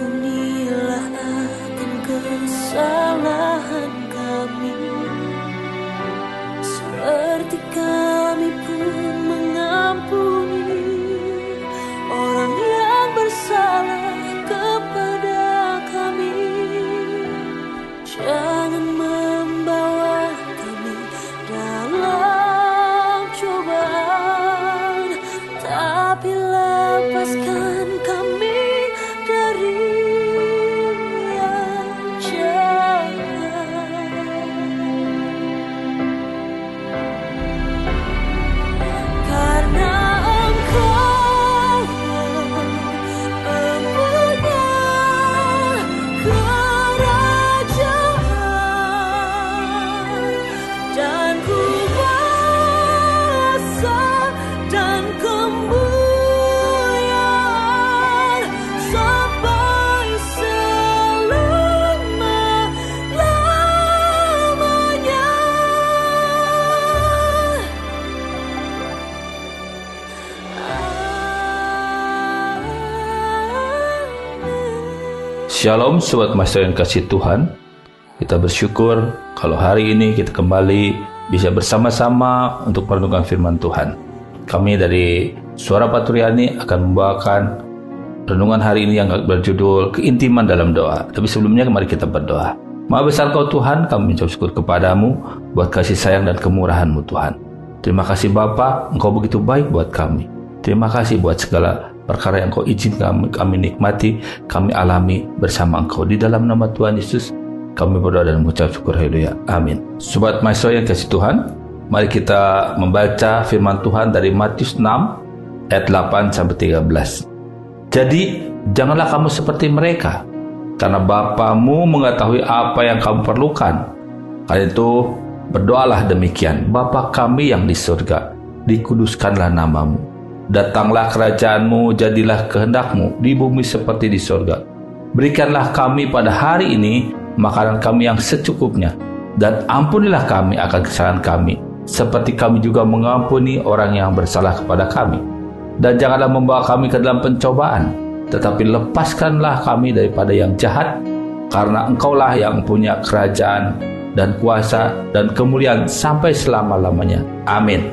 Inilah akan kesal Shalom Sobat Master yang kasih Tuhan. Kita bersyukur kalau hari ini kita kembali bisa bersama-sama untuk merenungkan firman Tuhan. Kami dari Suara Paturiani akan membawakan renungan hari ini yang berjudul Keintiman dalam Doa. Tapi sebelumnya mari kita berdoa. Maha besar kau Tuhan, kami mengucap syukur kepadamu buat kasih sayang dan kemurahanmu Tuhan. Terima kasih Bapa, Engkau begitu baik buat kami. Terima kasih buat segala perkara yang kau izinkan kami, kami nikmati, kami alami bersama engkau. Di dalam nama Tuhan Yesus, kami berdoa dan mengucap syukur haleluya. Amin. Sobat Maestro yang kasih Tuhan, mari kita membaca firman Tuhan dari Matius 6 ayat 8 sampai 13. Jadi, janganlah kamu seperti mereka, karena Bapamu mengetahui apa yang kamu perlukan. Karena itu, berdoalah demikian, Bapa kami yang di surga, dikuduskanlah namamu Datanglah kerajaanmu, jadilah kehendakmu di bumi seperti di sorga. Berikanlah kami pada hari ini makanan kami yang secukupnya, dan ampunilah kami akan kesalahan kami, seperti kami juga mengampuni orang yang bersalah kepada kami. Dan janganlah membawa kami ke dalam pencobaan, tetapi lepaskanlah kami daripada yang jahat, karena engkaulah yang punya kerajaan dan kuasa dan kemuliaan sampai selama-lamanya. Amin.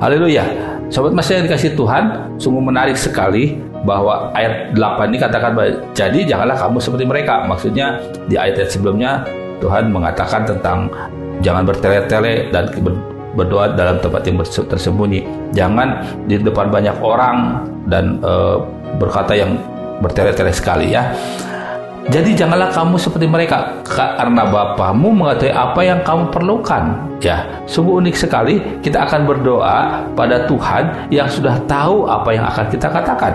Haleluya. Sobat Mas yang dikasih Tuhan, sungguh menarik sekali bahwa ayat 8 ini katakan jadi janganlah kamu seperti mereka. Maksudnya di ayat-ayat sebelumnya Tuhan mengatakan tentang jangan bertele-tele dan berdoa dalam tempat yang tersembunyi. Jangan di depan banyak orang dan e, berkata yang bertele-tele sekali ya. Jadi janganlah kamu seperti mereka karena Bapamu mengetahui apa yang kamu perlukan. Ya, sungguh unik sekali kita akan berdoa pada Tuhan yang sudah tahu apa yang akan kita katakan.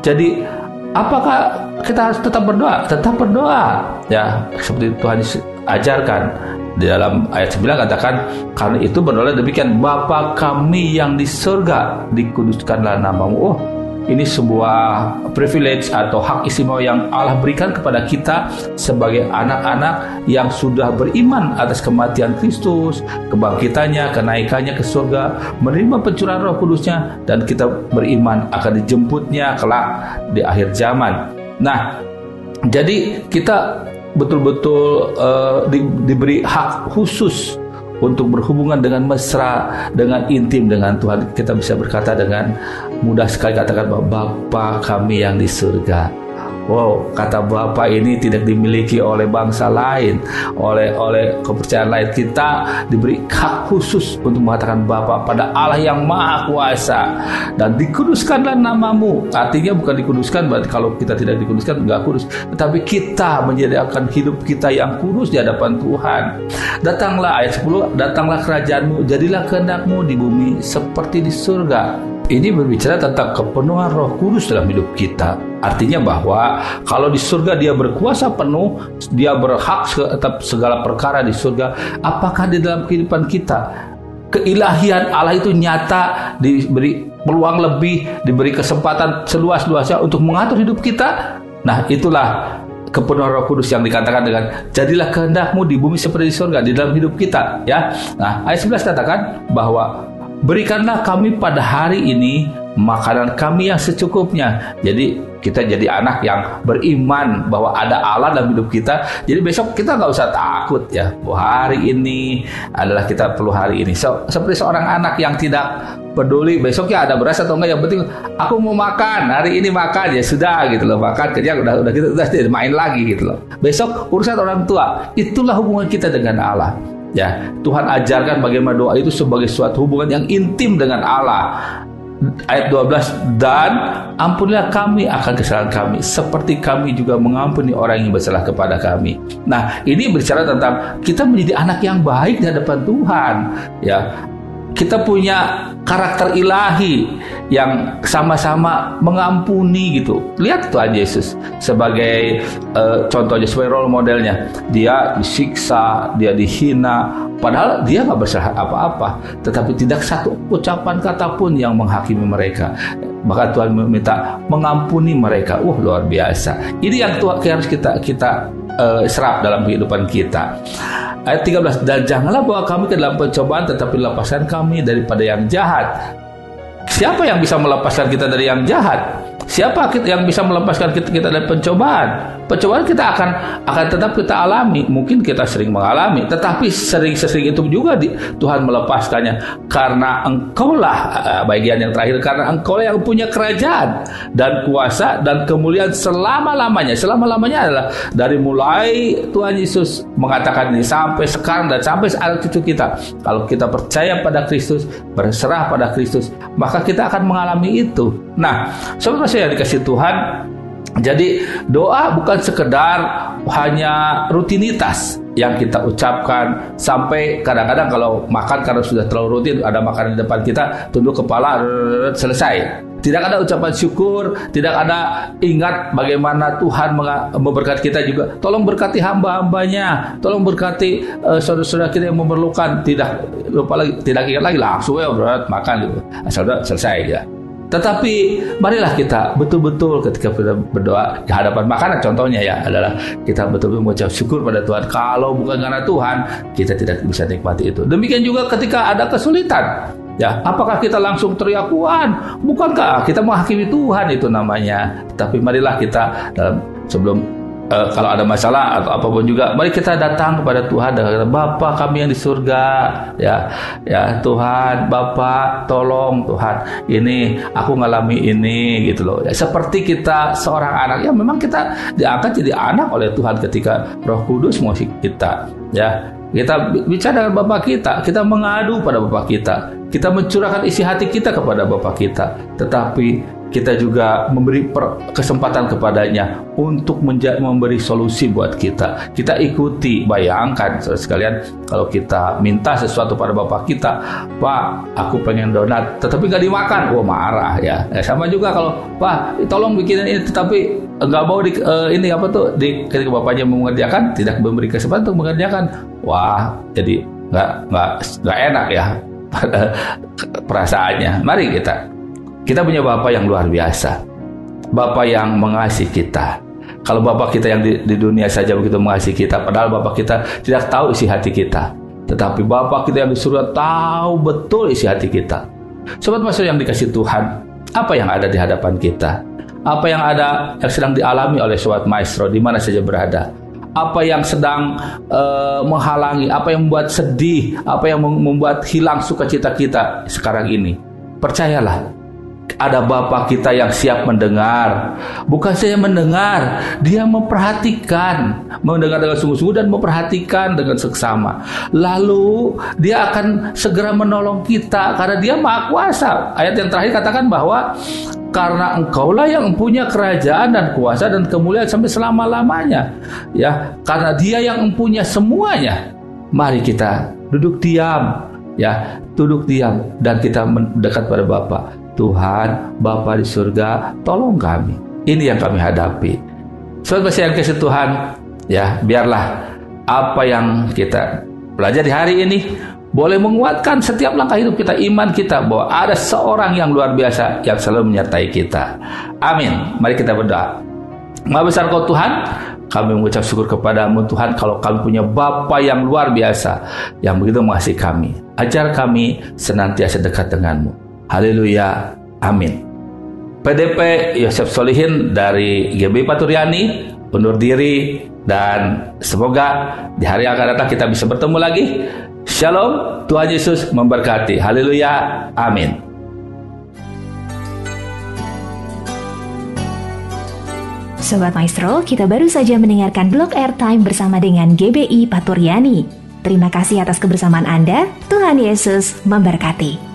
Jadi apakah kita harus tetap berdoa? Tetap berdoa. Ya, seperti Tuhan ajarkan di dalam ayat 9 katakan karena itu berdoa demikian Bapa kami yang di surga dikuduskanlah namamu. Oh, ini sebuah privilege atau hak istimewa yang Allah berikan kepada kita sebagai anak-anak yang sudah beriman atas kematian Kristus, kebangkitannya, kenaikannya ke surga, menerima pencurahan Roh Kudusnya dan kita beriman akan dijemputnya kelak di akhir zaman. Nah, jadi kita betul-betul uh, di, diberi hak khusus untuk berhubungan dengan mesra, dengan intim dengan Tuhan. Kita bisa berkata dengan mudah sekali katakan bahwa Bapa kami yang di surga Wow, kata Bapak ini tidak dimiliki oleh bangsa lain, oleh oleh kepercayaan lain. Kita diberi hak khusus untuk mengatakan Bapak pada Allah yang Maha Kuasa dan dikuduskanlah namamu. Artinya bukan dikuduskan berarti kalau kita tidak dikuduskan nggak kudus, tetapi kita menjadikan hidup kita yang kudus di hadapan Tuhan. Datanglah ayat 10, datanglah kerajaanmu, jadilah kehendakmu di bumi seperti di surga ini berbicara tentang kepenuhan Roh Kudus dalam hidup kita. Artinya bahwa kalau di surga dia berkuasa penuh, dia berhak segala perkara di surga. Apakah di dalam kehidupan kita keilahian Allah itu nyata diberi peluang lebih, diberi kesempatan seluas-luasnya untuk mengatur hidup kita? Nah, itulah kepenuhan Roh Kudus yang dikatakan dengan jadilah kehendakmu di bumi seperti di surga di dalam hidup kita ya. Nah, ayat 11 katakan bahwa Berikanlah kami pada hari ini makanan kami yang secukupnya. Jadi kita jadi anak yang beriman bahwa ada Allah dalam hidup kita. Jadi besok kita nggak usah takut ya. Bahwa hari ini adalah kita perlu hari ini. So, seperti seorang anak yang tidak peduli besoknya ada beras atau enggak yang penting aku mau makan hari ini makan ya sudah gitu loh makan kerja udah udah kita udah main lagi gitu loh besok urusan orang tua itulah hubungan kita dengan Allah Ya, Tuhan ajarkan bagaimana doa itu sebagai suatu hubungan yang intim dengan Allah. Ayat 12 dan ampunilah kami akan kesalahan kami seperti kami juga mengampuni orang yang bersalah kepada kami. Nah, ini berbicara tentang kita menjadi anak yang baik di hadapan Tuhan, ya kita punya karakter ilahi yang sama-sama mengampuni gitu. Lihat Tuhan Yesus sebagai uh, contohnya sebagai role modelnya. Dia disiksa, dia dihina, padahal dia nggak bersalah apa-apa. Tetapi tidak satu ucapan kata pun yang menghakimi mereka. Bahkan Tuhan meminta mengampuni mereka. Wah luar biasa. Ini yang Tuhan harus kita kita uh, serap dalam kehidupan kita. Ayat 13 dan janganlah bawa kami ke dalam pencobaan tetapi lepaskan kami daripada yang jahat. Siapa yang bisa melepaskan kita dari yang jahat? Siapa yang bisa melepaskan kita, kita dari pencobaan? Pencobaan kita akan akan tetap kita alami. Mungkin kita sering mengalami, tetapi sering-sering itu juga di, Tuhan melepaskannya karena Engkaulah uh, bagian yang terakhir karena Engkau yang punya kerajaan dan kuasa dan kemuliaan selama-lamanya. Selama-lamanya adalah dari mulai Tuhan Yesus mengatakan ini sampai sekarang dan sampai anak cucu kita. Kalau kita percaya pada Kristus, berserah pada Kristus, maka kita akan mengalami itu. Nah, saudara yang dikasih Tuhan. Jadi doa bukan sekedar hanya rutinitas yang kita ucapkan sampai kadang-kadang kalau makan karena sudah terlalu rutin ada makanan di depan kita tunduk kepala selesai. Tidak ada ucapan syukur, tidak ada ingat bagaimana Tuhan memberkati kita juga. Tolong berkati hamba-hambanya, tolong berkati uh, saudara-saudara kita yang memerlukan. Tidak lupa lagi, tidak ingat lagi langsung ya berat makan gitu. Asal selesai ya. Tetapi marilah kita betul-betul ketika kita berdoa di hadapan makanan contohnya ya adalah kita betul-betul mengucap syukur pada Tuhan. Kalau bukan karena Tuhan, kita tidak bisa nikmati itu. Demikian juga ketika ada kesulitan. Ya, apakah kita langsung teriak Tuhan? Bukankah kita menghakimi Tuhan itu namanya? Tapi marilah kita dalam sebelum uh, kalau ada masalah atau apa pun juga, mari kita datang kepada Tuhan dan kata, Bapa kami yang di surga, ya, ya Tuhan, Bapa, tolong Tuhan, ini aku ngalami ini gitu loh. Ya, seperti kita seorang anak, ya memang kita diangkat jadi anak oleh Tuhan ketika Roh Kudus mau kita, ya. Kita bicara dengan Bapak kita, kita mengadu pada Bapak kita, kita mencurahkan isi hati kita kepada Bapak kita, tetapi kita juga memberi kesempatan kepadanya untuk memberi solusi buat kita. Kita ikuti, bayangkan sekalian kalau kita minta sesuatu pada bapak kita, Pak, aku pengen donat, tetapi nggak dimakan, wah marah ya. ya. Sama juga kalau Pak, tolong bikinin ini, tetapi nggak mau di, uh, ini apa tuh, di, ketika bapaknya mengerjakan, tidak memberi kesempatan untuk mengerjakan, wah jadi nggak nggak nggak enak ya perasaannya. Mari kita kita punya Bapak yang luar biasa. Bapak yang mengasihi kita. Kalau Bapak kita yang di, di dunia saja begitu mengasihi kita, padahal Bapak kita tidak tahu isi hati kita. Tetapi Bapak kita yang di surga tahu betul isi hati kita. Sobat Master yang dikasih Tuhan, apa yang ada di hadapan kita? Apa yang ada yang sedang dialami oleh Sobat Maestro di mana saja berada? apa yang sedang uh, menghalangi, apa yang membuat sedih, apa yang membuat hilang sukacita kita sekarang ini. Percayalah, ada Bapak kita yang siap mendengar. Bukan saya mendengar, dia memperhatikan, mendengar dengan sungguh-sungguh dan memperhatikan dengan seksama. Lalu dia akan segera menolong kita karena dia maha kuasa. Ayat yang terakhir katakan bahwa karena engkaulah yang punya kerajaan dan kuasa dan kemuliaan sampai selama-lamanya. Ya, karena dia yang punya semuanya. Mari kita duduk diam, ya, duduk diam dan kita mendekat pada Bapa Tuhan, Bapa di surga, tolong kami. Ini yang kami hadapi. Sobat yang kasih Tuhan, ya biarlah apa yang kita pelajari hari ini boleh menguatkan setiap langkah hidup kita, iman kita bahwa ada seorang yang luar biasa yang selalu menyertai kita. Amin. Mari kita berdoa. Maha besar kau Tuhan, kami mengucap syukur kepadamu Tuhan kalau kami punya Bapa yang luar biasa yang begitu mengasihi kami. Ajar kami senantiasa dekat denganmu. Haleluya. Amin. PDP Yosef Solihin dari GB Paturyani undur diri dan semoga di hari yang akan datang kita bisa bertemu lagi. Shalom, Tuhan Yesus memberkati. Haleluya. Amin. Sobat Maestro, kita baru saja mendengarkan blog airtime bersama dengan GBI Paturyani. Terima kasih atas kebersamaan Anda. Tuhan Yesus memberkati.